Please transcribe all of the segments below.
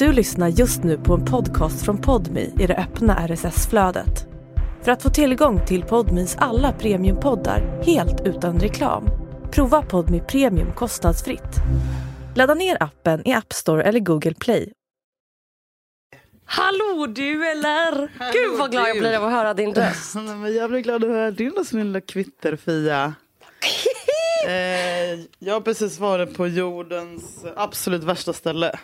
Du lyssnar just nu på en podcast från Podmi i det öppna RSS-flödet. För att få tillgång till Podmis alla premiumpoddar helt utan reklam, prova Podmi Premium kostnadsfritt. Ladda ner appen i App Store eller Google Play. Hallå du eller? Hallå, Gud vad glad jag blir av att höra din röst. Men jag blir glad att höra din röst, min lilla kvitterfia. eh, jag har precis varit på jordens absolut värsta ställe.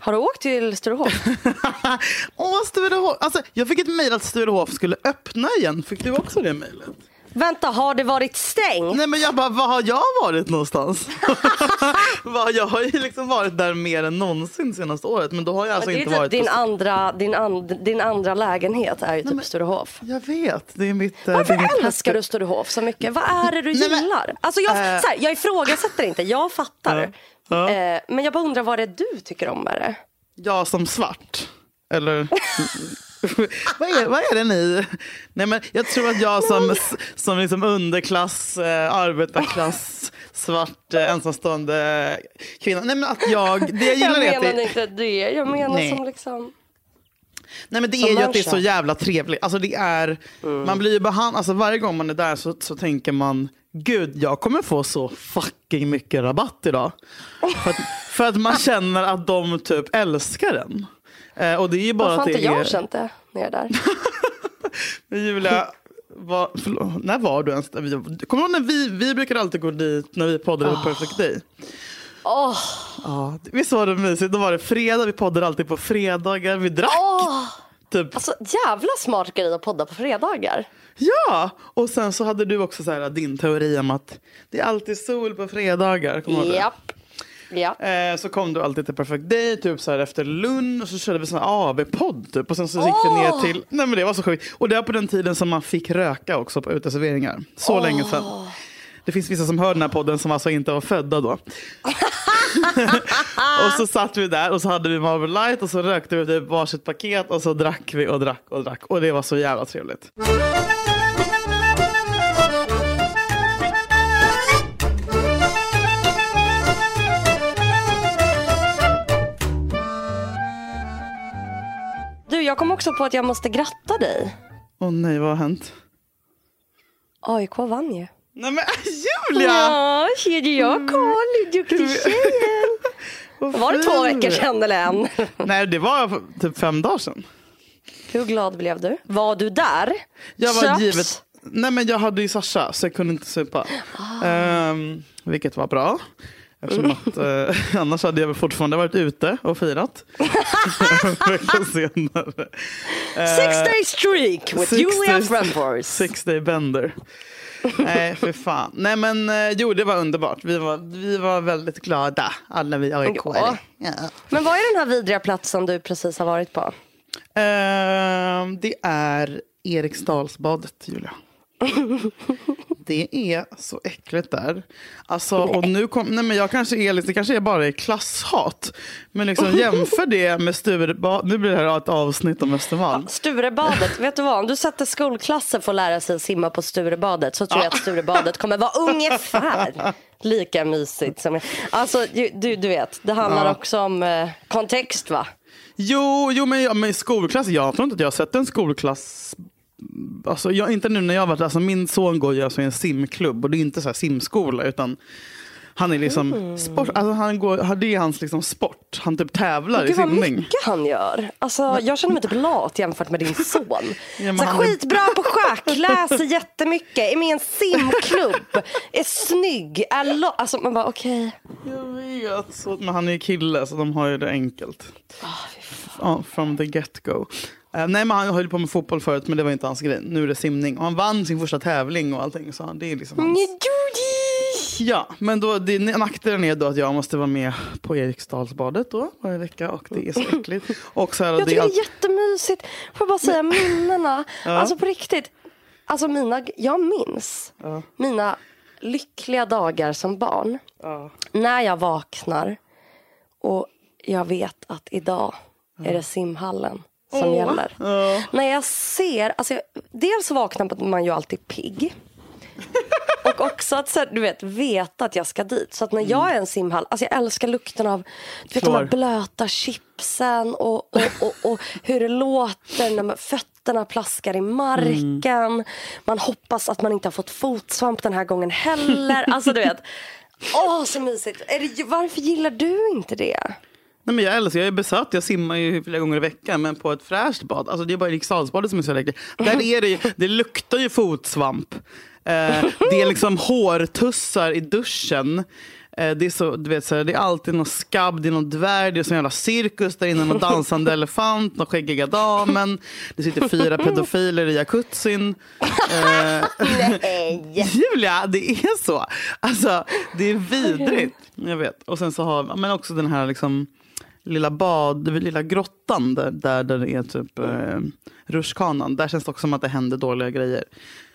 Har du åkt till Sturehof? Åh, Sturehof! Alltså, jag fick ett mejl att Sturehof skulle öppna igen. Fick du också det mejlet? Vänta, har det varit stängt? Nej men jag bara, var har jag varit någonstans? Jag har ju liksom varit där mer än någonsin senaste året. Men då har jag alltså inte typ varit din, på... andra, din, and, din andra lägenhet är ju typ Sturehof. Jag vet, det är mitt... eh, det är Varför mitt älskar du Sturehof så mycket? Vad är det du Nej, men- gillar? Alltså jag, Eh. så här, jag ifrågasätter inte, jag fattar. Ja. Eh, men jag bara undrar vad det är du tycker om med det? Jag som svart? Eller? vad, är, vad är det ni? Nej, men jag tror att jag som, som liksom underklass, eh, arbetarklass, svart, eh, ensamstående kvinna. Nej, men att jag, det jag gillar jag menar det, inte det, jag menar Nej. som liksom... nej, men det som är ju att det är så jävla trevligt. Alltså det är, man blir ju behandlad, alltså varje gång man är där så, så tänker man Gud, jag kommer få så fucking mycket rabatt idag. För att, för att man känner att de typ älskar en. Eh, och det är ju bara Varför har inte det är... jag känt det när jag är där? Men Julia, vad, förlåt, när var du ens där? Kommer du ihåg när vi, vi brukade alltid gå dit när vi poddade på Perfect Day? Åh, Ja, visst var det mysigt? Då var det fredag, vi poddade alltid på fredagar. Vi drack åh. typ. Alltså jävla smart grej att podda på fredagar. Ja! Och sen så hade du också så här, din teori om att det är alltid sol på fredagar. Kommer du ihåg det? Japp. Ja. Eh, så kom du alltid till Perfect Day typ så här efter lunch och så körde vi sån här AV-podd typ. Och sen så gick vi ner till, nej men det var så sjukt. Och det var på den tiden som man fick röka också på uteserveringar. Så länge sedan. Det finns vissa som hör den här podden som alltså inte var födda då. och så satt vi där och så hade vi Marvel Light och så rökte vi typ varsitt paket och så drack vi och drack och drack. Och det var så jävla trevligt. Du, jag kom också på att jag måste gratta dig. Åh nej, vad har hänt? AIK vann ju. Nej men Julia! Ja, kedja jag Karl, duktig tjejen. Var det två veckor sedan eller en? Nej, det var typ fem dagar sedan. Hur glad blev du? Var du där? Jag var Köps? givet... Nej men jag hade ju Sasha så jag kunde inte supa. Ehm, vilket var bra. Eftersom att, eh, annars hade jag väl fortfarande varit ute och firat. Senare. Eh, Six day streak with Julia Frempors. Six day bender. Nej, för fan. Nej, men eh, jo, det var underbart. Vi var, vi var väldigt glada, alla vi aik Ja. Men vad är den här vidriga platsen du precis har varit på? Ehm, Det är Eriksdalsbadet, Julia. Det är så äckligt där. Alltså, och nu kom, nej men jag kanske är, det kanske är bara är klasshat. Men liksom jämför det med Sturebadet. Nu blir det här ett avsnitt om Östermalm. Sturebadet, vet du vad? Om du sätter skolklasser för att lära sig simma på Sturebadet så tror jag att Sturebadet kommer vara ungefär lika mysigt. Som... Alltså, du, du vet, det handlar Ja. också om eh, kontext va? Jo, jo men, ja, men skolklass, jag tror inte att jag har sett en skolklass Alltså, jag, inte nu när jag varit alltså, Min son går ju alltså i en simklubb och det är inte så här simskola utan han är liksom Mm. sport, alltså han går, det är hans liksom sport. Han typ tävlar i Gud vad simning. mycket han gör. Alltså, jag känner mig typ lat jämfört med din son. men så han skitbra på schack, läser jättemycket, är med i en simklubb, är snygg, är lo- Alltså man bara okej. Jag vet, så, men han är ju kille så de har ju det enkelt. Ja, from the get go. Eh, nej men han höll på med fotboll förut men det var inte hans grej. Nu är det simning. Och han vann sin första tävling och allting. Så det är liksom hans... Ja, men då, det, nackdelen är då att jag måste vara med på Eriksdalsbadet då varje vecka och det är så äckligt. Och så här, Jag det tycker det är jättemysigt. Får jag bara säga minnena. Alltså på riktigt. Alltså mina, jag minns mina lyckliga dagar som barn. När jag vaknar och jag vet att idag är det simhallen som gäller. När jag ser, alltså jag, dels vaknar man ju alltid pigg. och också att så här, du vet, veta att jag ska dit. Så att när jag är i en simhall, alltså jag älskar lukten av du vet, de här blöta chipsen och, och, och, och hur det låter när man, fötterna plaskar i marken. Man hoppas att man inte har fått fotsvamp den här gången heller. Alltså du vet, åh så mysigt. Det, varför gillar du inte det? Nej, men jag älskar, jag är besatt. Jag simmar ju flera gånger i veckan, men på ett fräscht bad. Alltså, det är bara Eriksdalsbadet som är så läckert. Där är det, ju, det luktar ju fotsvamp. Eh, det är liksom hårtussar i duschen. Eh, det, är så, du vet, så här, det är alltid någon skabb, det är någon dvärg, det är en jävla cirkus där inne, någon dansande elefant, någon skäggiga damen. Det sitter fyra pedofiler i jacuzzin. Eh, Nej. Julia, det är så. Alltså, det är vidrigt. Jag vet. Och sen så har men också den här liksom, lilla bad, lilla grottan där, där, det är typ eh, rutschkanan. Där känns det också som att det händer dåliga grejer.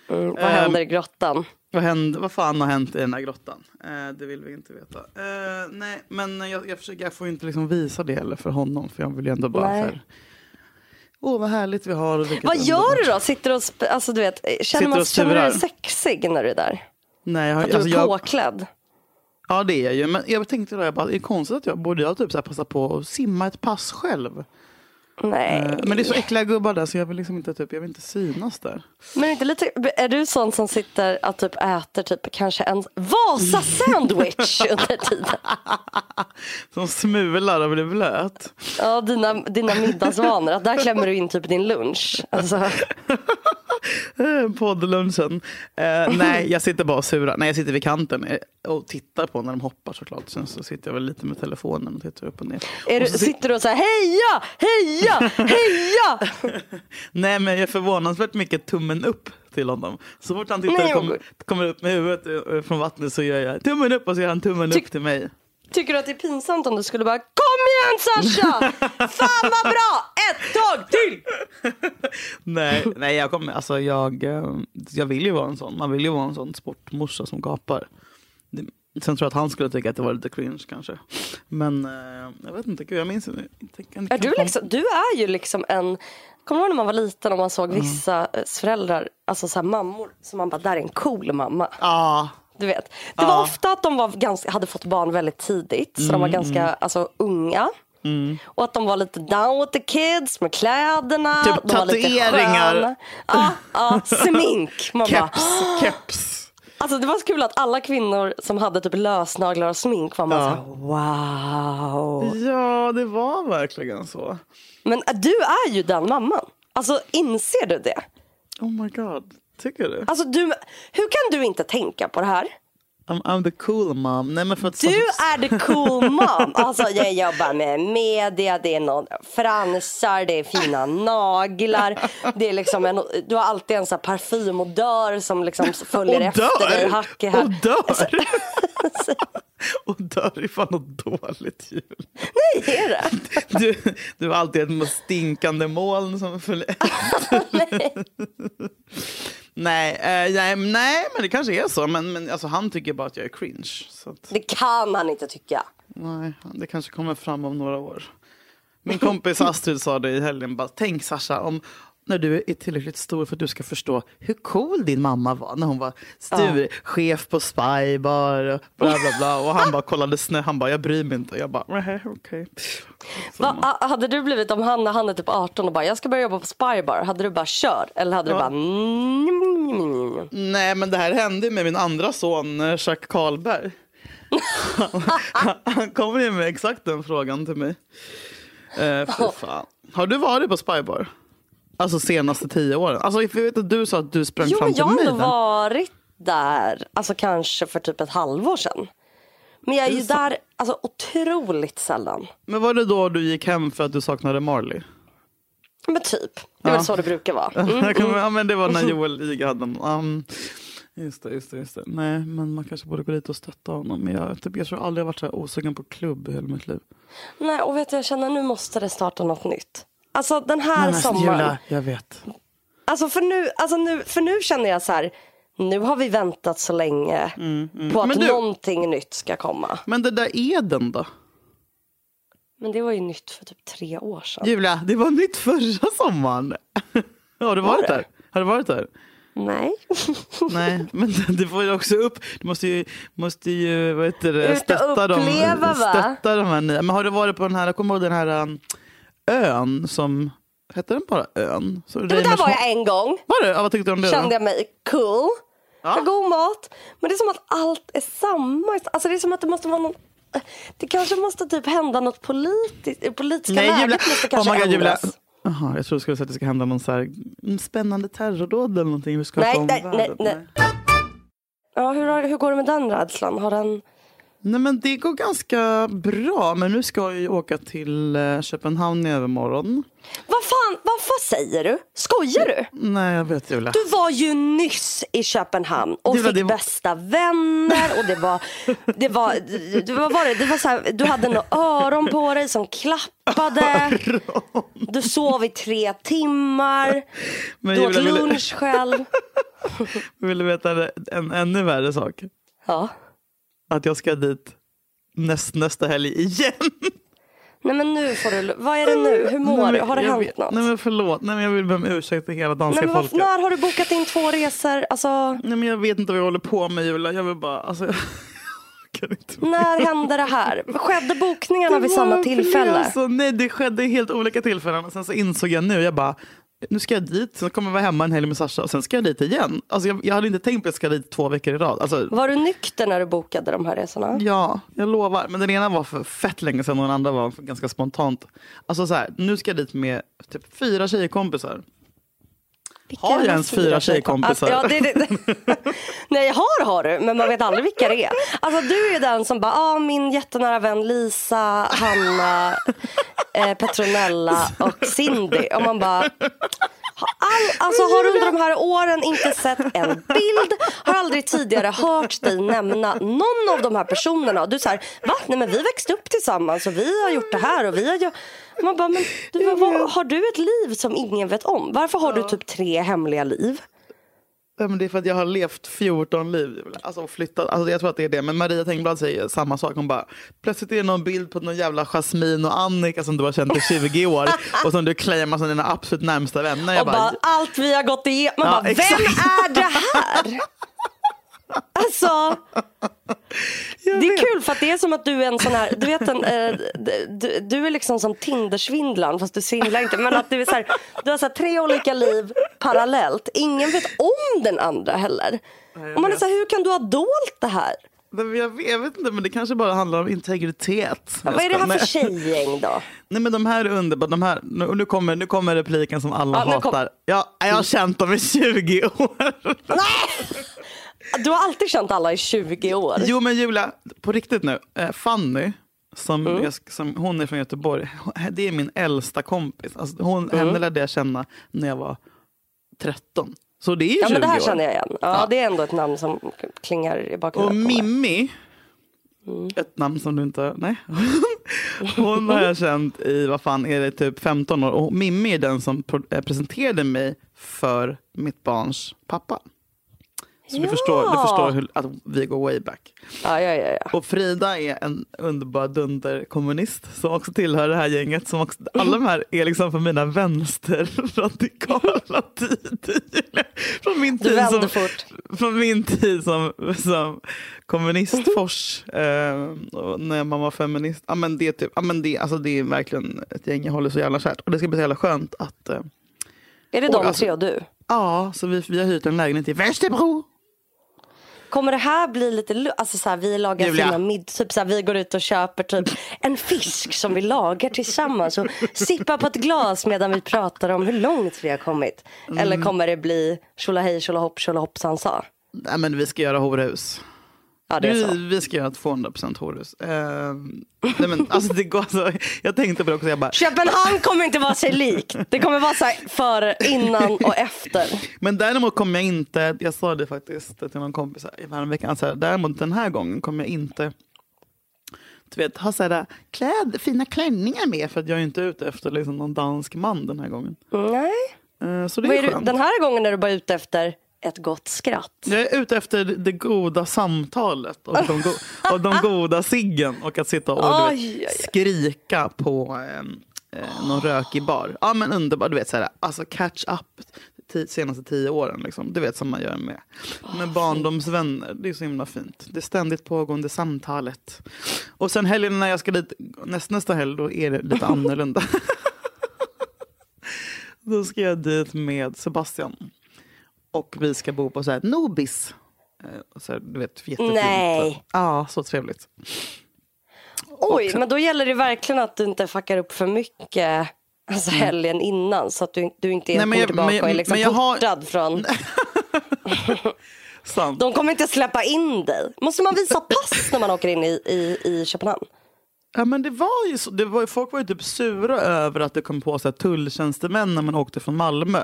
Mm, vad Ehm, händer i grottan? Vad, hände, vad fan har hänt i den här grottan? Eh, det vill vi inte veta. Eh, nej, men jag, jag, försöker, jag får inte liksom visa det heller för honom. För jag vill ju ändå bara Nej. så här, Åh, vad härligt vi har. Vad gör underbart." du då? Sitter du och, alltså, du vet, Sitter känner, man, och känner du dig sexig när du är där? Nej, jag, har- Att du alltså, är jag, påklädd? Ja det är jag ju. Men jag tänkte då, jag bara, det konstigt att jag borde jag typ så här passa på att simma ett pass själv. Nej. Eh, Men det är så äckliga gubbar där så jag vill liksom inte, typ, jag vill inte synas där. Men inte lite, är du sån som sitter och typ äter typ kanske en Vasa-sandwich under tiden? Som smular och blir blöt. Ja, dina, dina middagsvanor. Att där klämmer du in typ din lunch. Alltså, Poddlunchen. Eh, nej, jag sitter bara och surar. Nej, jag sitter vid kanten eh, och tittar på när de hoppar såklart. Sen så sitter jag väl lite med telefonen och tittar upp och ner. du, Och sitter du och säger heja, heja, heja? Nej, men jag är förvånansvärt mycket tummen upp till honom. Så fort han tittar Nej, och kommer, kommer upp med huvudet eh, från vattnet så gör jag tummen upp och så gör han tummen Tyck- upp till mig. Tycker du att det är pinsamt om du skulle bara Kom igen Sasha! Fan vad bra! Ett tag till! Nej, nej jag, kommer, alltså jag, eh, jag vill ju vara en sån. Man vill ju vara en sån sportmorsa som gapar. Det, sen tror jag att han skulle tycka att det var lite cringe kanske. Men eh, jag vet inte, gud, jag minns inte. Är du, liksom, du är ju liksom en Kommer du ihåg när man var liten och man såg vissa eh, föräldrar, alltså så här mammor, som man bara, där är en cool mamma. Ja, Du vet. Det var ofta att de var ganska, hade fått barn väldigt tidigt, så de var ganska alltså, unga. Och att de var lite down with the kids med kläderna. Typ de var lite tatueringar. sköna. Ja, ja, smink. Man bara, keps, keps. Alltså det var så kul att alla kvinnor som hade typ lösnaglar och smink var man Ja. så här, wow. Ja, det var verkligen så. Men äh, du är ju den mamman. Alltså inser du det? Oh my god, tycker du? Alltså du, hur kan du inte tänka på det här? I'm, I'm the cool mom. Nej, men för att Du är the cool mom. Alltså jag jobbar med media, det är någon fransar, det är fina naglar. Det är liksom en, du har alltid en sån här parfymodör som liksom följer och efter dig. Hack hack. Och dör! och dör fan något dåligt jul. Nej, är det? Du, du har alltid ett stinkande moln som följer nej, eh, nej, nej, men det kanske är så. Men, men alltså, han tycker bara att jag är cringe. Så att, Det kan han inte tycka. nej, det kanske kommer fram om några år. Min kompis Astrid sa det i helgen. Bara, Tänk Sasha, om när du är tillräckligt stor för att du ska förstå hur cool din mamma var när hon var stur, chef på Spybar och bla bla bla. Och han bara kollade snö. Han bara, jag bryr mig inte. Jag bara, okej. Va, a- hade du blivit om han han är typ 18 och bara jag ska börja jobba på Spybar. Hade du bara kör? Eller hade du bara mm, Nej, men det här hände med min andra son, eh, Jacques Karlberg. han, han kommer ju med exakt den frågan till mig. Eh, fy fan. Har du varit på Spybar? Alltså senaste tio åren? Alltså, jag vet att du sa att du sprang Jo fram till jag har mig. ändå varit där, alltså kanske för typ ett halvår sedan. Men jag är ju där alltså, otroligt sällan. Men var det då du gick hem för att du saknade Marley? Men typ, det är väl så det brukar vara. Mm. Kommer- ja, men det var när Joel Iga hade en- um, Just det, just det, just det. Nej, men man kanske borde gå dit och stötta honom. Men jag, typ, jag tror aldrig jag varit så här osugen på klubb i hela mitt liv. Nej, och vet du, jag känner nu måste det starta något nytt. Alltså den här Men, alltså, sommaren. Julia, jag vet. Alltså för nu, alltså nu, för nu känner jag så här. Nu har vi väntat så länge på att Mm, Men du- någonting nytt ska komma. Men det där Eden då? Men det var ju nytt för typ tre år sedan. Julia, det var nytt förra sommaren. Har du varit det? där? Har du varit där? Nej. Nej, men du får ju också upp, du måste ju, måste ju vad heter det, stötta, dem, uppleva, va? stötta de här nya. Men har du varit på den här, kommer ihåg den här um, ön som, hette den bara ön? Så Men där var jag en gång. Var det? Ja, vad tyckte du om det Kände då? jag mig cool. Ja. God mat. Men det är som att allt är samma. Alltså det är som att det måste vara någon... Det kanske måste typ hända något politiskt. Politiska Nej, läget Julia. måste Oh kanske my God, Julia. ändras. Jaha, jag trodde du skulle säga att det ska hända någon så här spännande terrordåd eller någonting. Vi ska Nej, nej, nej, nej. Ja, hur, hur går det med den rädslan? Har den... Nej men det går ganska bra. Men nu ska jag ju åka till eh, Köpenhamn i övermorgon. Vad fan, vad, vad säger du? Skojar du? Nej jag vet Julia. Du var ju nyss i Köpenhamn och var- fick var- bästa vänner och det var, det var, det var, var det, det var så här, du hade några öron på dig som klappade. Du sov i tre timmar. Men Du åt Julia, vill, lunch själv. vill du veta en ännu värre sak? Ja. Att jag ska dit näst, nästa helg igen. Nej men nu får du, vad är det nu? Hur mår Nej, du? men Har det hänt vet- något? Nej men förlåt. Nej, men jag vill be om ursäkt till hela Nej, danska men vad, folket. när har du bokat in två resor? Alltså, Nej men jag vet inte vad jag håller på med Julia. Jag vill bara, alltså. Jag kan inte när hände det här? Skedde bokningarna vid Det samma var tillfälle? Alltså, nej, det skedde helt olika tillfällen. Och sen så insåg jag nu, jag bara, nu ska jag dit, sen kommer jag vara hemma en helg med Sasha och sen ska jag dit igen. Alltså, jag, jag hade inte tänkt på att jag ska dit två veckor i rad. Alltså, Var du nykter när du bokade de här resorna? ja, jag lovar. Men den ena var för fett länge sedan och den andra var ganska spontant. Alltså så här, nu ska jag dit med typ fyra tjejkompisar. Vilka Har jag de ens fyra tjejkompisar? Alltså, ja, det, det, nej, har har du, men man vet aldrig vilka det är. Alltså, du är den som bara, ah, min jättenära vän Lisa, Hanna, eh, Petronella och Cindy. Och man bara, all, alltså, har du under de här åren inte sett en bild, har aldrig tidigare hört dig nämna någon av de här personerna. Och du säger, va? Nej, men vi växte upp tillsammans och vi har gjort det här och vi har gjort... Man bara, men du, vad, har du ett liv som ingen vet om? Varför har du typ tre hemliga liv? Men det är för att jag har levt 14 liv. Alltså flyttat. Alltså jag tror att det är det. Men Maria Tengblad säger samma sak. Hon bara, plötsligt är det någon bild på någon jävla Jasmin och Annika som du har känt i 20 år. och som du claimar som dina absolut närmsta vänner. Jag Och bara, allt vi har gått igenom. Man Ja, bara, exakt. vem är det här? Alltså, det är kul för att det är som att du är en sån här, du vet en, eh, du, du är liksom som Tindersvindlaren fast du svindlar inte. Men att du är så här, du har så tre olika liv parallellt. Ingen vet om den andra heller. jag Och man är så här, hur kan du ha dolt det här? Men jag, vet, jag vet inte, men det kanske bara handlar om integritet. Vad är det här Nej. för tjejgäng då? Nej men de här är underbara. De här, nu, nu, kommer, nu kommer repliken som alla Ja, kom- hatar. Ja, jag har känt dem i 20 år. Du har alltid känt alla i 20 år. Jo men Julia, på riktigt nu. Eh, Fanny, som, Mm. jag, som, hon är från Göteborg. Det är min äldsta kompis. Alltså, hon, Mm. Henne lärde jag känna när jag var 13. Så det är 20 Ja men det här år. känner jag igen. Ja, Ja. Det är ändå ett namn som klingar i Och bakgrunden. mig. Mimmi, Mm. ett namn som du inte... Nej. Hon har jag känt i, vad fan är det, typ 15 år. Och Mimmi är den som eh, presenterade mig för mitt barns pappa. Så du Ja. förstår, du förstår hur, att vi går way back. Ja, ja, ja, ja. Och Frida är en underbar dunderkommunist som också tillhör det här gänget. Som också, alla de här är liksom från mina vänsterradikala tider. Från min Du tid som, fort. från min tid som, som kommunistfors. eh, när man var feminist. Ja, men det, typ, ja, men det, alltså det är verkligen ett gäng jag håller så jävla kärt. Och det ska bli så jävla skönt att eh, Är det Och de alltså- tre och du? Ja, så vi, vi har hyrt en lägenhet i Västerbro. Kommer det här bli lite, alltså så här, vi lagar Julia. fina mid, typ så här, vi går ut och köper typ en fisk som vi lagar tillsammans och sippar på ett glas medan vi pratar om hur långt vi har kommit. Mm. Eller kommer det bli tjolahej tjolahopp tjolahoppsan sa? Nej, men vi ska göra horhus. Ja det är Vi, så. vi ska göra ett 200% horhus. Eh, nej men, alltså, det går så, jag tänkte på det också. Jag bara, Köpenhamn kommer inte vara sig lik. Det kommer vara så här före, innan och efter. men däremot kommer jag inte, jag sa det faktiskt till någon kompis här i veckan, så här, däremot den här gången kommer jag inte du vet, ha så här, kläd, fina klänningar med för att jag är inte ute efter liksom, någon dansk man den här gången. Nej. Eh, så det är är du, den här gången är du bara ute efter ett gott skratt. Jag är ute efter det goda samtalet och de, go- och de goda ciggen och att sitta och aj, vet, skrika på eh, eh, någon rökig bar. Ja men underbart, du vet så här, alltså catch up. senaste tio åren. Liksom. Du vet som man gör med, med barndomsvänner. Det är så himla fint. Det ständigt pågående samtalet. Och sen helgen när jag ska dit, näst, nästa helg, då är det lite annorlunda. då ska jag dit med Sebastian. Och vi ska bo på så här Nobis. Eh, Så här, du vet, jättefint. Nej. Ja, så trevligt. Oj, men då gäller det verkligen att du inte fuckar upp för mycket alltså helgen innan så att du, du inte är Nej, jag- tillbaka men jag- och är liksom jag har- portad från... Sant. De kommer inte släppa in dig. Måste man visa pass när man åker in i, i, i Köpenhamn? Ja, men det var ju så, det var, folk var ju typ sura över att det kom på så här, tulltjänstemän när man åkte från Malmö.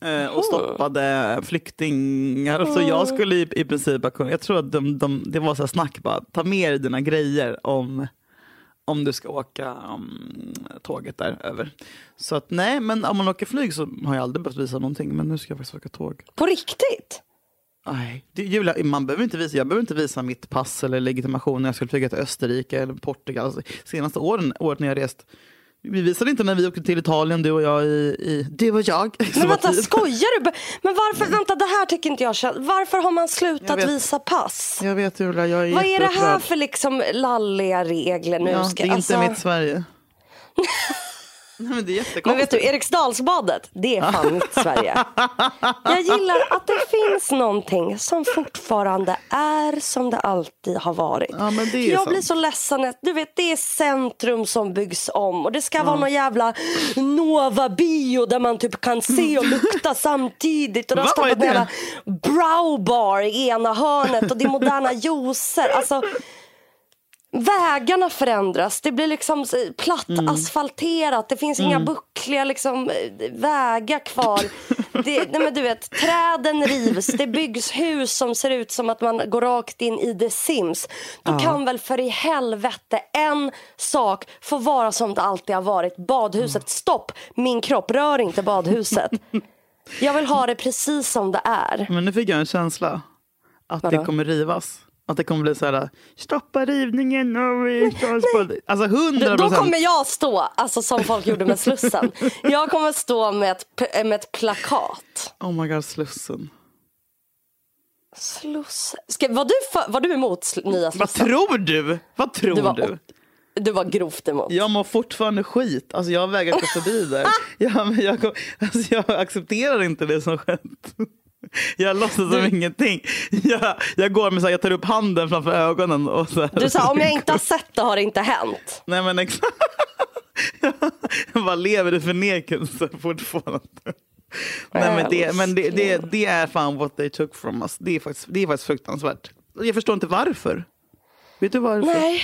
Eh, och stoppade flyktingar. Så jag skulle i, i princip ha kunnat, jag tror att de, de, det var så här snack bara, ta med dig dina grejer om, om du ska åka um, tåget där över. Så att nej, men om man åker flyg så har jag aldrig behövt visa någonting. Men nu ska jag faktiskt åka tåg. På riktigt? Nej, det, Julia, man behöver inte visa, jag behöver inte visa mitt pass eller legitimation när jag skulle flyga till Österrike eller Portugal. Alltså, senaste åren, året när jag rest. Vi visade inte när vi åkte till Italien, du och jag i... i du och jag. Men vänta, skojar du? Men varför, vänta det här tycker inte jag känns- Varför har man slutat vet. visa pass? Jag vet Julia, jag är Vad är det här för liksom lalliga regler nu? Ja, Ska- det är alltså- inte mitt Sverige. Men det är Men vet du, Eriksdalsbadet, det är fan mitt Sverige. Jag gillar att det finns någonting som fortfarande är som det alltid har varit. Ja, jag sant. blir så ledsen, att- du vet det är centrum som byggs om och det ska vara någon jävla Nova Bio där man typ kan se och lukta samtidigt och de har stoppat en jävla det? brow bar i ena hörnet och det är moderna juicer. Alltså, Vägarna förändras, det blir liksom platt Mm. asfalterat, det finns inga buckliga liksom, eh, vägar kvar. Det, nej men du vet, träden rivs, det byggs hus som ser ut som att man går rakt in i The Sims. Då kan väl för i helvete en sak få vara som det alltid har varit. Badhuset, stopp! Min kropp, rör inte badhuset. Jag vill ha det precis som det är. Men nu fick jag en känsla att Vadå? det kommer rivas. Att det kommer bli så här, stoppa rivningen och vi Alltså hundra Då procent. kommer jag stå, alltså som folk gjorde med Slussen. Jag kommer stå med ett, med ett plakat. Oh my god, Slussen. Slussen. Ska, var, du för, var du emot sl- nya Vad Slussen? tror du? Vad tror Du var, du? du var grovt emot. Jag mår fortfarande skit. Alltså jag vägrar gå förbi där. Jag, jag, alltså jag accepterar inte det som skett. Jag låtsas som ingenting. Jag, jag går med så här, jag tar upp handen framför ögonen. Och så här. Du sa om jag inte har sett det har det inte hänt. Nej men exakt. Jag bara lever i förnekelse fortfarande. Nej, men det, men det, det, det är fan what they took from us. Det är faktiskt, det är faktiskt fruktansvärt. Jag förstår inte varför. Vet du varför? Nej,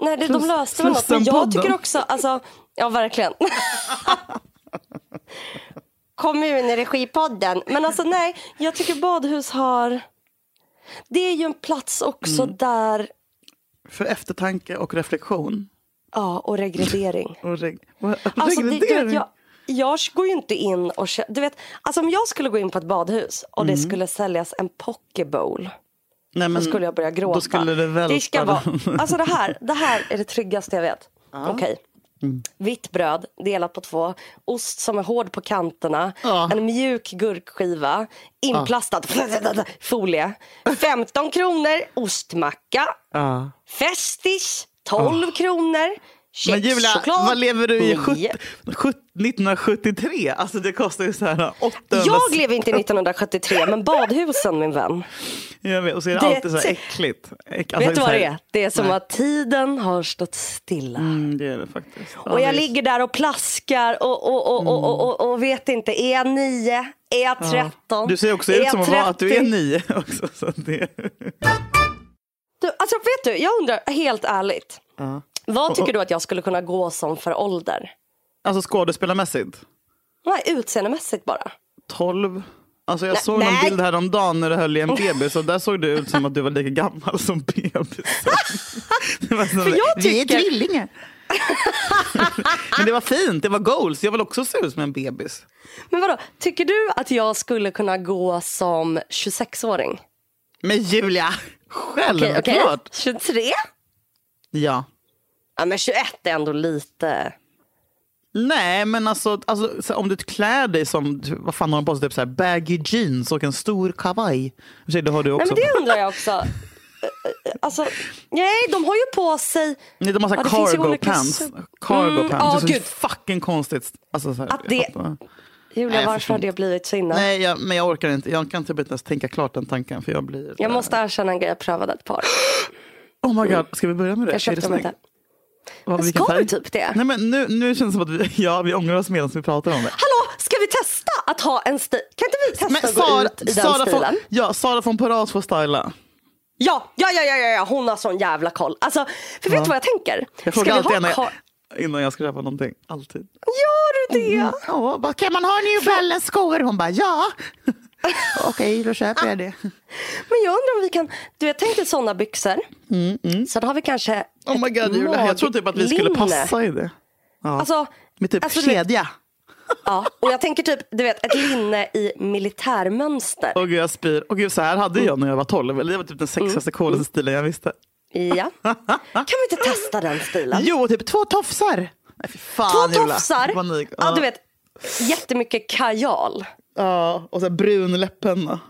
nej det, de löste väl något. Men jag tycker också, alltså, ja verkligen. Kommunregipodden. Men alltså nej, jag tycker badhus har... Det är ju en plats också Mm. där, För eftertanke och reflektion. ja och regredering. Och reg- Alltså, det, du reglering. vet, jag, jag går ju inte in och du vet, alltså om jag skulle gå in på ett badhus och Mm. det skulle säljas en pokebowl. Nej, men Då skulle jag börja gråta. Då skulle det välta. ska vara, alltså det här, det här är det tryggaste jag vet. Okej. Mm. Vitt bröd delat på två, ost som är hård på kanterna, Ja. en mjuk gurkskiva, inplastad. Folie, 15 kronor. Ostmacka, Ja. Festis. 12 kronor, Men Julia, kexchoklad vad lever du i? 9. 70, 70, 1973? Alltså det kostar ju så här 800 Jag lever inte 1973 men badhusen min vän. Jag vet, och så är det, Det- alltid så här äckligt. Äck, alltså Vet du vad det är? Det är som Nej. att tiden har stått stilla. Mm, det är det faktiskt. Ja, Och jag visst. ligger där och plaskar och, och, och, och, och, och, och vet inte, är jag nio? Är jag tretton? Du ser också ut som att, du är 30? nio också. Så det... Du, alltså vet du, jag undrar helt ärligt. ja. Vad tycker du att jag skulle kunna gå som för ålder? Alltså skådespelarmässigt? Nej, utseendemässigt bara. 12? Alltså jag Nej, såg någon nej. bild häromdagen när du höll i en bebis och där såg du ut som att du var lika gammal som bebisen. För jag Vi är tycker- tvillingar. Men det var fint, det var goals. Jag vill också se ut som en bebis. Men vadå, tycker du att jag skulle kunna gå som 26-åring? Men Julia, Okej, självklart. okej. 23? Ja. Ja men 21 är ändå lite... Nej, men alltså, alltså så om du klär dig som, vad fan har de på sig, typ så här baggy jeans och en stor kavaj. Det har du Nej, också. men det undrar jag också. Alltså, nej, de har ju på sig... Nej, de har så Ja, cargo olika pants. Cargo Mm, pants. ja, det är så gud. fucking konstigt. Alltså, så här, Att det-. Julia, Nej, varför har det blivit så inne? Nej, jag, men jag orkar inte. Jag kan typ inte ens tänka klart den tanken. För jag blir... Jag måste erkänna en grej, jag prövade ett par. Oh my god, ska vi börja med det? Jag köpte dem inte. Vad, ska vi typ det? Nej, men nu, nu känns det som att vi, ja, vi ångrar oss medan vi pratar om det. Hallå, ska vi testa att ha en stil? Kan inte vi testa Men att gå Sara, ut i den Sara, stilen? från, ja, Sara från Paras får styla. Ja, ja, ja, ja, ja, ja, hon har sån jävla koll. Alltså, för vet du vad jag tänker? Jag Ska vi alltid ha kar- innan jag ska köpa någonting. Alltid. Gör du det? Ja, bara, kan man ha New Balance skor? Hon bara ja. Okej, då köper jag det. Men jag undrar om vi kan, du vet, tänk dig sådana byxor. Sen har vi kanske Mm, Oh my god, Julia, jag tror typ att vi skulle passa i det. Ja. Alltså, Med typ alltså, kedja. ja, och jag tänker typ, du vet, ett linne i militärmönster. Åh gud, jag spyr. Åh gud, så här hade jag när jag var 12. Eller Det var typ den sexigaste, Mm. coolaste stilen jag visste. Ja. Kan vi inte testa den stilen? Jo, typ två tofsar. Nej, fy fan, Två Julia. tofsar. Panik. Ja, du vet, jättemycket kajal. Ja, och så brun läppenna.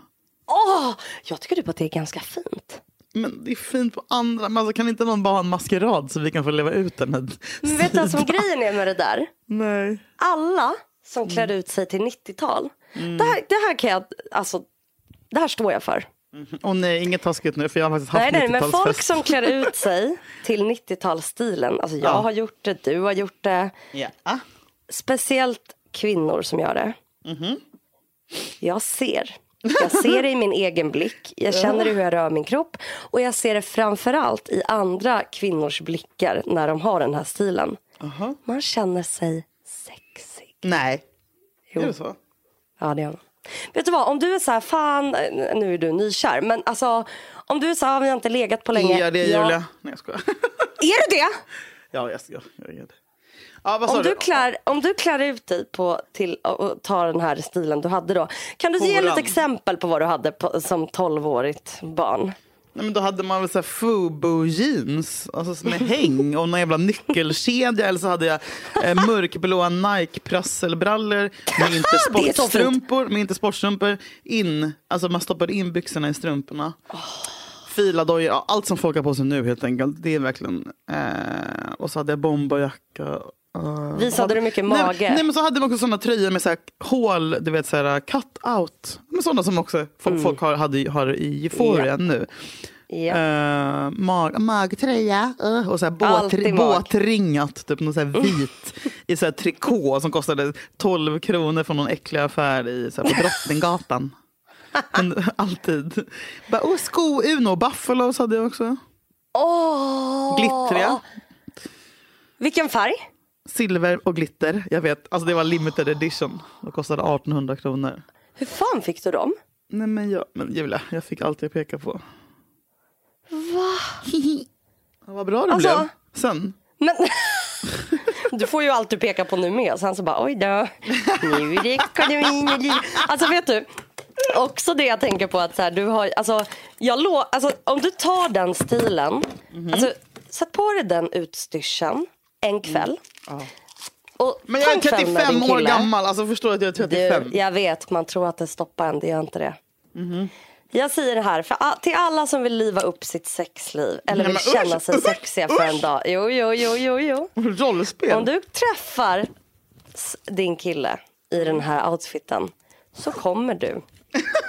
Åh, jag tycker typ att det är ganska fint. Men det är fint på andra. Men alltså, kan inte någon bara ha en maskerad så vi kan få leva ut den här Men vet du vad som grejen är med det där? Nej. Alla som klär Mm. ut sig till 90-tal. Det, här, det här kan jag, alltså, det här står jag för. Åh nej, inget taskigt nu för jag har faktiskt haft Nej, nej, men 90-talsfest. folk som klär ut sig till 90-talsstilen. Alltså jag Ja. har gjort det, du har gjort det. Ja. Ah. Speciellt kvinnor som gör det. Mhm. Jag ser. Jag ser det i min egen blick. Jag känner det hur jag rör min kropp. Och jag ser det framförallt i andra kvinnors blickar när de har den här stilen. Aha. Man känner sig sexig. Nej. Jo. Är det så? Ja, det gör man. Vet du vad, om du är så här, fan, nu är du nykär, men alltså om du är så här, vi har inte legat på länge. Ja, det är Julia. Nej, jag skojar. Är du det? ja, jag, jag, jag är det. Ja, Om du? du, klär, om du klär ut dig på, till och tar den här stilen du hade då. Kan du ge lite exempel på vad du hade på, som 12-årigt barn? Nej, men då hade man väl så Fubo jeans alltså med häng och någon jävla nyckelkedja. Eller så hade jag eh, mörkblåa Nike prasselbrallor med inte sportstrumpor. Med inte sportstrumpor. In, alltså man stoppade in byxorna i strumporna. Filadojor, allt som folk har på sig nu helt enkelt. Det är verkligen... Eh, och så hade jag bomberjacka. Uh, Visade du mycket mage? Nej, nej men så hade man också sådana tröjor med så här hål, du vet så här cut out. Men sådana som också folk, folk har, hade, har i Euphoria Ja. nu. Ja. Uh, mag, magtröja uh, och så här båt, Alltid mag. båtringat, typ någon så här vit i så här trikå som kostade 12 kronor från någon äcklig affär i, så här, på Drottninggatan. Men, alltid. Oh, sko, Uno, Buffalos hade jag också. Åh! Glittriga. Vilken färg? Silver och glitter. Jag vet, alltså det var limited edition. Det kostade 1800 kronor. Hur fan fick du dem? Nej men, jag, men Julia, jag fick allt jag pekade på. Va? Ja, vad bra det Alltså- blev. Sen. Men... Du får ju alltid peka på nu med. Och sen så bara oj då. Nu är det ekonomin. Alltså vet du. Också det jag tänker på att så här, du har, alltså, jag lo, alltså, om du tar den stilen. Mhm. Alltså, sätt på dig den utstyrseln en kväll. Och Men jag är kväll med 35 din år gammal, alltså förstår du att jag är 35? Du, jag vet, man tror att det stoppar en, det gör inte det. Mhm. Jag säger det här, för till alla som vill liva upp sitt sexliv eller Nej, vill men känna usch, sig usch, sexiga för en dag. Jo, jo, jo, jo, jo. Rollspel? Om du träffar din kille i den här outfiten så kommer du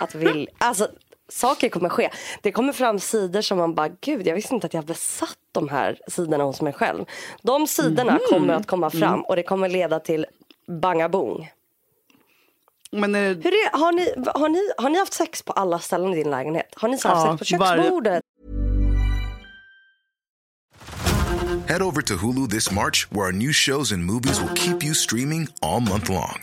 att vilja... Alltså, saker kommer ske. Det kommer fram sidor som man bara, gud, jag visste inte att jag besatt de här sidorna hos mig själv. De sidorna Mhm. kommer att komma fram Mm. och det kommer leda till bangabong. Men, eh, Hur är, har, ni, har, ni, har ni haft sex på alla ställen i din lägenhet? Har ni så haft Ja, sex på varje- köksbordet? Head over to Hulu this March, where our new shows and movies will keep you streaming all month long.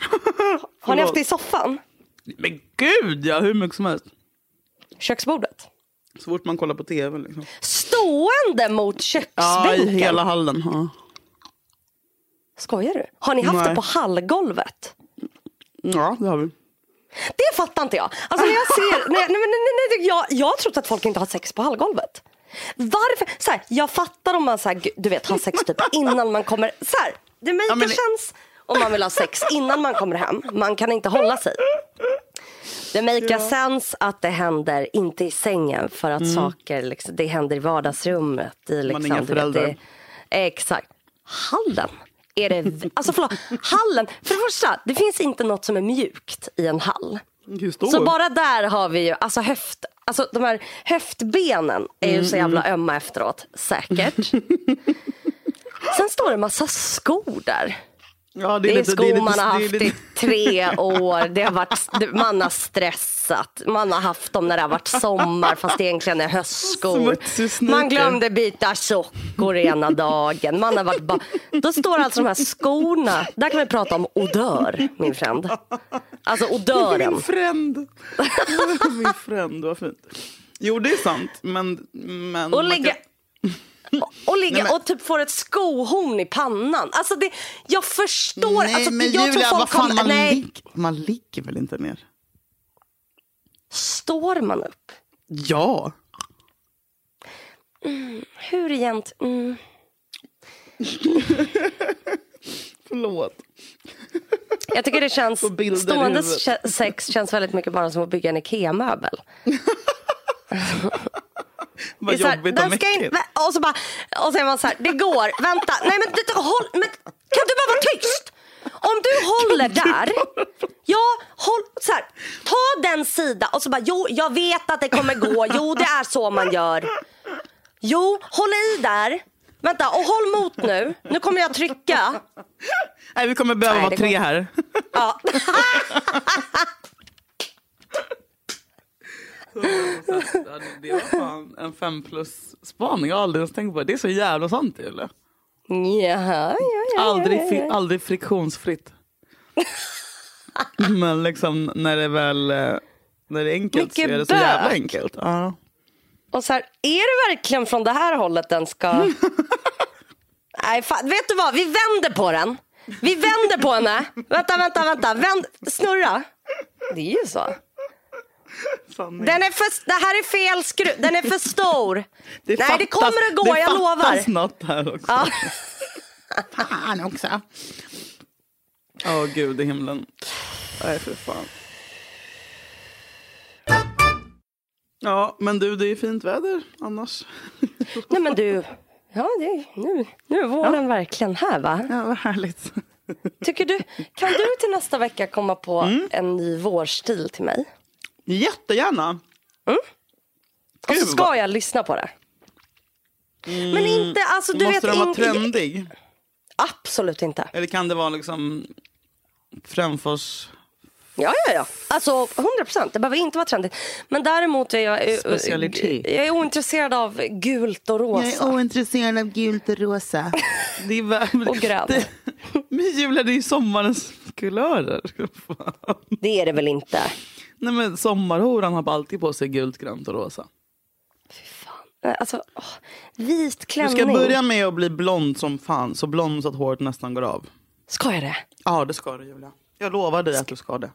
Har ni haft det i soffan? Men gud ja, hur mycket som helst. Köksbordet? Så fort man kollar på tv. Liksom. Stående mot Ja, köksbänken? i hela hallen. Ja. Skojar du? Har ni haft Nej. det på hallgolvet? ja, det har vi. Det fattar inte jag. Alltså när jag ser, nej, nej, nej, nej, jag, jag har trott att folk inte har sex på hallgolvet. Varför? Så här, jag fattar om man så här, du vet, har sex typ innan man kommer. Så här, det Ja, men- känns om man vill ha sex innan man kommer hem. Man kan inte hålla sig. Det make sense att det händer inte i sängen för att saker liksom, det händer i vardagsrummet. I, liksom, Mm. inga du vet, föräldrar. det, exakt. Hallen. Är det, alltså förlåt, hallen. För det första, det finns inte något som är mjukt i en hall. Så bara där har vi ju, alltså höft, alltså de här höftbenen är ju så jävla ömma efteråt, säkert. Sen står det en massa skor där. Ja, Det är lite- skor lite- man har det är haft lite- i tre år. Det har varit, man har stressat. Man har haft dem när det har varit sommar fast det egentligen är höstskor. Man glömde byta sockor ena dagen. Man har varit ba- Då står alltså de här skorna. Där kan vi prata om odör, min fränd. Alltså odören. Min fränd. Min fränd, vad fint. Jo, det är sant. Men, men Och man ligga, kan- och, ligga Nej, men- och typ får ett skohorn i pannan. Alltså det, jag förstår. Nej, alltså, men jag Julia, vad fan, man, nej, lig- man ligger väl inte ner? står man upp? Ja. Hur egent? Mm. Förlåt. Jag tycker det känns, stående sex känns väldigt mycket bara som att bygga en IKEA-möbel. Vad Det är så här, jobbigt och den ska och så bara, och är man så här, det går, vänta, nej men, det, håll, men kan du bara vara tyst? Om du håller där, ja, håll, så här, ta den sida och så bara, jo, jag vet att det kommer gå, jo, det är så man gör. Jo, håll i där, vänta, och håll mot nu, nu kommer jag trycka. Nej, vi kommer behöva Nej, vara tre går- här. Ja. Det var fan en fem plus spaning. Jag har aldrig ens tänkt på det. Det är så jävla sant eller? Jaha, ja, ja, Aldrig, ja, aldrig friktionsfritt. Men liksom när det väl eh, när det är enkelt så Mycket är det så jävla enkelt. Ja. Och så här, är det verkligen från det här hållet den ska... Nej, fan, vet du vad? Vi vänder på den. Vi vänder på henne. Vänta, vänta, vänta. Vänd, snurra. Det är ju så. Sanning. Den är för, det här är fel skruv. Den är för stor. Nej, det fattas- kommer att gå, det jag fattas lovar. något här också. Ja. Fan också. Åh gud i himlen. Nej för fan. Ja men du det är fint väder annars. Nej, men du. Ja, det, nu, nu är våren verkligen här, va? Ja vad härligt. Tycker du, kan du till nästa vecka komma på Mm. en ny vårstil till mig? Jättegärna. Och så Gud, ska vad- jag lyssna på det. Men inte, alltså du Måste vet. den vara in- trendig? Absolut inte. Eller kan det vara liksom Frändfors? Ja, ja, ja. Alltså 100 procent. Det behöver inte vara trendigt. Men däremot är jag, Specialitet. jag är ointresserad av gult och rosa. ointresserad av gult och rosa. Det är väl... Och grön. Det... Men Julia, det är ju sommarens kulörer. Det är det väl inte? Nej men sommarhoran har alltid på sig gult, grönt och rosa. Alltså, åh, vit Du klänning. ska börja med att bli blond som fan. Så blond så att håret nästan går av. Ska jag det? Ja det ska du Julia. Jag lovar dig att du ska det.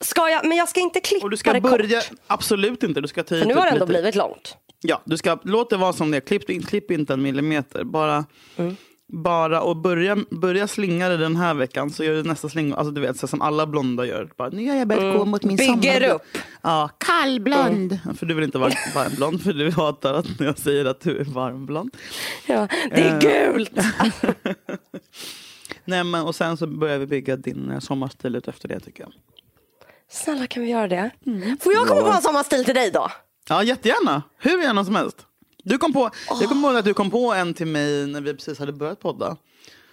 Ska jag? Men jag ska inte klippa Och du ska det börja, kort. absolut inte. Du ska ta För nu har det ändå lite. blivit långt. Ja, du ska, låt det vara som det är. Klipp, klipp inte en millimeter. Bara, Mm. Bara och börja, börja slinga det den här veckan så gör du nästa slinga. Alltså du vet så som alla blonda gör. Bara, nu har jag börjat gå mot min Mm. Bygger sommarblond." upp. Ja, kallblond. För du vill inte vara varmblond för du hatar att jag säger att du är varmblond. Ja, det är Eh. gult. Nej, men, och sen så börjar vi bygga din eh, sommarstil ut efter det tycker jag. Snälla kan vi göra det? Mm. Får jag komma på en sommarstil till dig då? Ja, jättegärna. Hur gärna som helst. Du kom på, Jag kommer ihåg att du kom på en till mig när vi precis hade börjat podda.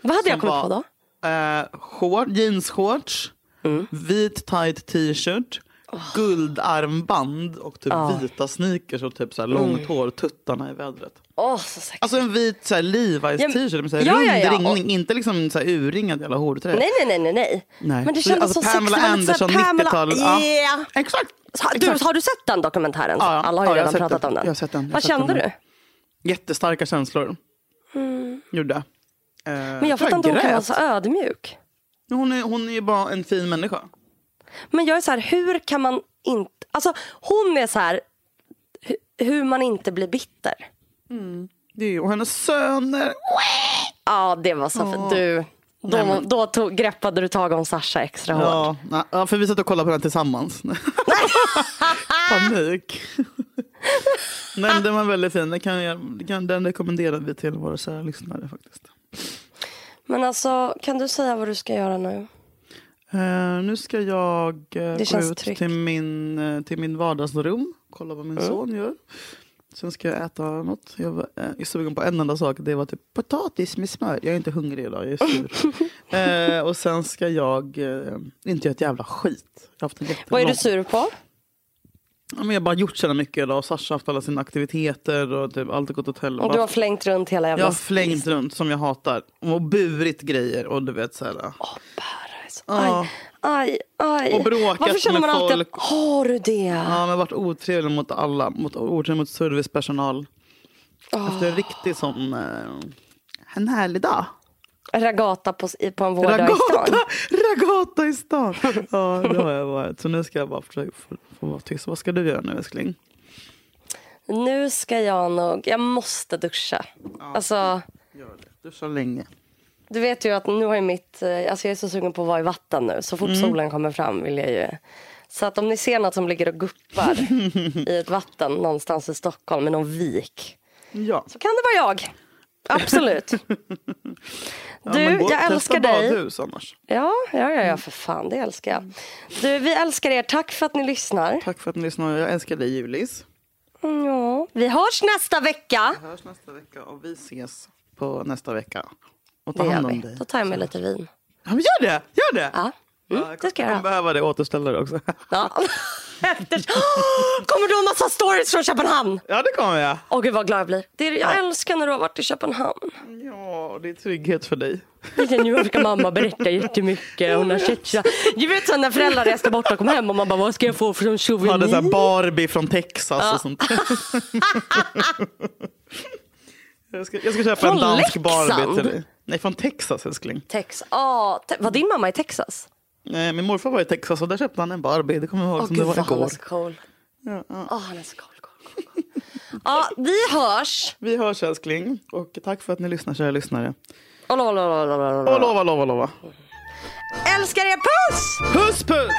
Vad hade jag kommit på var, då? Eh, short, jeansshorts, Mm. vit tight t-shirt, guldarmband och typ vita sneakers och typ så här långt hår, tuttarna i vädret. Åh, så sexigt. Alltså en vit så här Levi's Ja, t-shirt med så här ja, rund ja, ja. ringning, inte liksom så här urringad jävla hårträ. nej, nej, nej, nej, nej. Men det kändes alltså, så Pamela väldigt så här Anderson, Pamela- 90-tal, ja. Yeah. Exakt. Har du, exakt. har du sett den dokumentären? Ja, ja. Alla har ju Ja, redan pratat den. om den. Jag har sett den. Vad kände den. du? Jättestarka känslor. Gjorde. Eh, Men jag fattar inte hon kan vara så ödmjuk. hon, är, hon är ju bara en fin människa. Men jag är så här, hur kan man inte... Alltså hon är så här, hu- hur man inte blir bitter. Det är, ju- och hennes söner. Ja, det var så fint. Du, då, Nej, men- då tog, greppade du tag om Sasha extra hårt. Ja, nej, ja, för vi satt och kollade på den tillsammans. Panik. Nej, den var väldigt fin. Den, kan jag, kan, den rekommenderar vi till våra kära lyssnare faktiskt. Men alltså, kan du säga vad du ska göra nu? Eh, nu ska jag uh, gå ut till min, eh, till min vardagsrum. Kolla vad min Mm. son gör. Sen ska jag äta något. Jag var, eh, är sugen på en enda sak. Det var typ potatis med smör. Jag är inte hungrig idag, jag är sur. och sen ska jag inte göra ett jävla skit. Jag har haft en Vad är du sur på? Ja, men jag har bara gjort så mycket idag. Sasha har haft alla sina aktiviteter och typ allt har gått åt helvete. Och du har flängt runt hela jävla... Jag har flängt runt som jag hatar. Och burit grejer och du vet så här. Åh, paradise. Ja. Aj, aj, aj. Och bråkat Varför känner med man alltid folk. att, har du det? Ja, men varit otrevlig mot alla. Mot, otrevlig mot servicepersonal. Efter en riktig sån... Eh, en härlig dag. Ragata på, på en vårdag i stan. ragata i stan. Ja, det har jag varit. Så nu ska jag bara försöka få, få vara tyst. Vad ska du göra nu älskling? Nu ska jag nog, jag måste duscha. Alltså, Gör det. Duscha länge. Du vet ju att nu har ju mitt, eh, alltså jag är så sugen på att vara i vatten nu. Så fort Mm. solen kommer fram vill jag ju. Så att om ni ser något som ligger och guppar i ett vatten någonstans i Stockholm med någon vik. Ja. Så kan det vara jag. Absolut. Ja, Du, gå- jag älskar dig. badhus annars. Ja, ja, ja, ja, för fan, det älskar jag. Du, vi älskar er. Tack för att ni lyssnar. Tack för att ni lyssnade. Jag älskar dig Julis. Ja, vi hörs nästa vecka. Vi hörs nästa vecka och vi ses på nästa vecka. Och ta hand om dig. Då tar jag med lite vin. Ja, men gör det! Gör det! Ja, mm, jag det ska jag göra. behöva det återställare också. Ja. Efter... Kommer du ha massa stories från Köpenhamn? Ja, det kommer jag. Åh gud vad glad jag blir. Det är, jag älskar när du har varit i Köpenhamn. Ja, det är trygghet för dig. Nu ska mamma berätta jättemycket. Hon har så... Du vet så när föräldrar reste bort och kom hem och man bara vad ska jag få för Hade så souvenir? Barbie från Texas Ja. och sånt. jag, ska, jag ska köpa Från en dansk? Barbie till dig. Nej, från Texas älskling. Tex. Ah, te... Var din mamma i Texas? Nej, min morfar var i Texas och där köpte han en Barbie. Det kommer jag ihåg Åh som gud det var vad han är igår. så cool. Ja, ja. Åh, han är så cool. cool, cool. Ja, vi hörs. Vi hörs älskling och tack för att ni lyssnar kära lyssnare. Och lova, lova, lova, lova, Och lova, lova, lova. Älskar er, puss! Puss puss!